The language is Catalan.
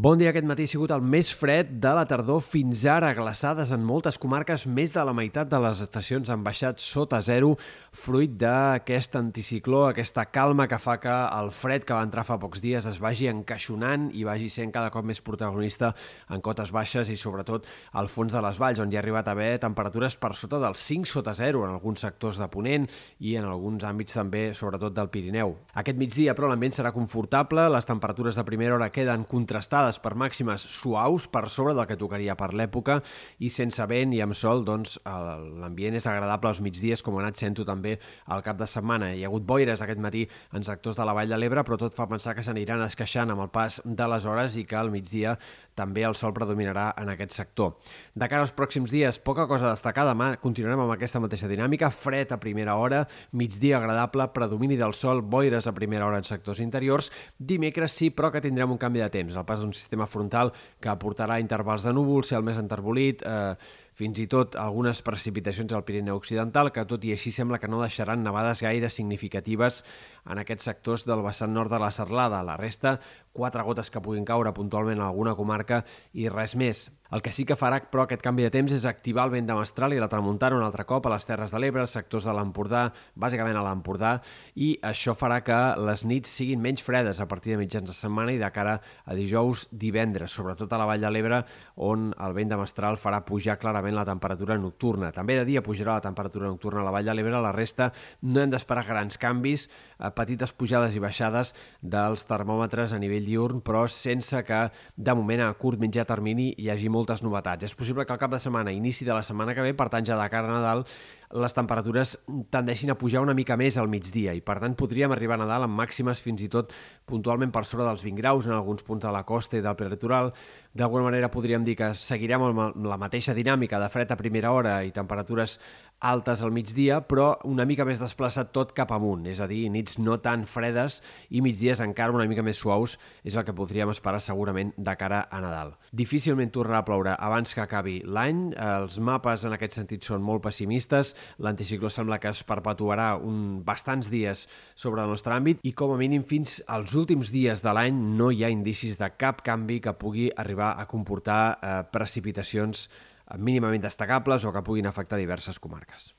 Bon dia. Aquest matí ha sigut el més fred de la tardor fins ara. Glaçades en moltes comarques. Més de la meitat de les estacions han baixat sota zero, fruit d'aquest anticicló, aquesta calma que fa que el fred que va entrar fa pocs dies es vagi encaixonant i vagi sent cada cop més protagonista en cotes baixes i sobretot al fons de les valls, on hi ha arribat a haver temperatures per sota del 5 sota zero en alguns sectors de Ponent i en alguns àmbits també, sobretot del Pirineu. Aquest migdia, però, l'ambient serà confortable, les temperatures de primera hora queden contrastades elevades per màximes suaus per sobre del que tocaria per l'època i sense vent i amb sol, doncs l'ambient és agradable als migdies com ha anat sent també al cap de setmana. Hi ha hagut boires aquest matí en sectors de la Vall de l'Ebre, però tot fa pensar que s'aniran esqueixant amb el pas de les hores i que al migdia també el sol predominarà en aquest sector. De cara als pròxims dies, poca cosa a destacar. Demà continuarem amb aquesta mateixa dinàmica, fred a primera hora, migdia agradable, predomini del sol, boires a primera hora en sectors interiors. Dimecres sí, però que tindrem un canvi de temps. El pas d'un sistema frontal que aportarà intervals de núvols, cel més enterbolit, eh, fins i tot algunes precipitacions al Pirineu Occidental, que tot i així sembla que no deixaran nevades gaire significatives en aquests sectors del vessant nord de la Serlada. La resta, quatre gotes que puguin caure puntualment en alguna comarca i res més. El que sí que farà, però, aquest canvi de temps és activar el vent de mestral i la tramuntana un altre cop a les Terres de l'Ebre, sectors de l'Empordà, bàsicament a l'Empordà, i això farà que les nits siguin menys fredes a partir de mitjans de setmana i de cara a dijous, divendres, sobretot a la Vall de l'Ebre, on el vent de mestral farà pujar clarament la temperatura nocturna. També de dia pujarà la temperatura nocturna a la Vall de l'Ebre, la resta no hem d'esperar grans canvis, eh, petites pujades i baixades dels termòmetres a nivell diurn, però sense que de moment a curt mitjà termini hi hagi molt moltes novetats. És possible que al cap de setmana, inici de la setmana que ve, per tant ja de cara a Nadal, les temperatures tendeixin a pujar una mica més al migdia i per tant podríem arribar a Nadal amb màximes fins i tot puntualment per sobre dels 20 graus en alguns punts de la costa i del prelitoral. D'alguna manera podríem dir que seguirem amb la mateixa dinàmica de fred a primera hora i temperatures altes al migdia, però una mica més desplaçat tot cap amunt, és a dir, nits no tan fredes i migdies encara una mica més suaus, és el que podríem esperar segurament de cara a Nadal. Difícilment tornarà a ploure abans que acabi l'any, els mapes en aquest sentit són molt pessimistes, l'anticicló sembla que es perpetuarà un, bastants dies sobre el nostre àmbit i com a mínim fins als últims dies de l'any no hi ha indicis de cap canvi que pugui arribar a comportar eh, precipitacions mínimament destacables o que puguin afectar diverses comarques.